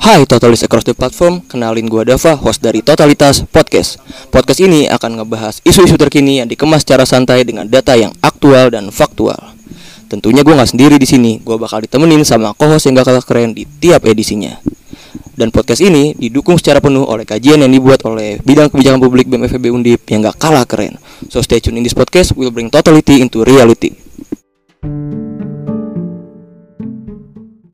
Hai Totalis Across the Platform, kenalin gua Dava, host dari Totalitas Podcast. Podcast ini akan ngebahas isu-isu terkini yang dikemas secara santai dengan data yang aktual dan faktual. Tentunya gua nggak sendiri di sini, gua bakal ditemenin sama co-host yang gak kalah keren di tiap edisinya. Dan podcast ini didukung secara penuh oleh kajian yang dibuat oleh bidang kebijakan publik BMFB Undip yang gak kalah keren. So stay tune in this podcast, we'll bring totality into reality.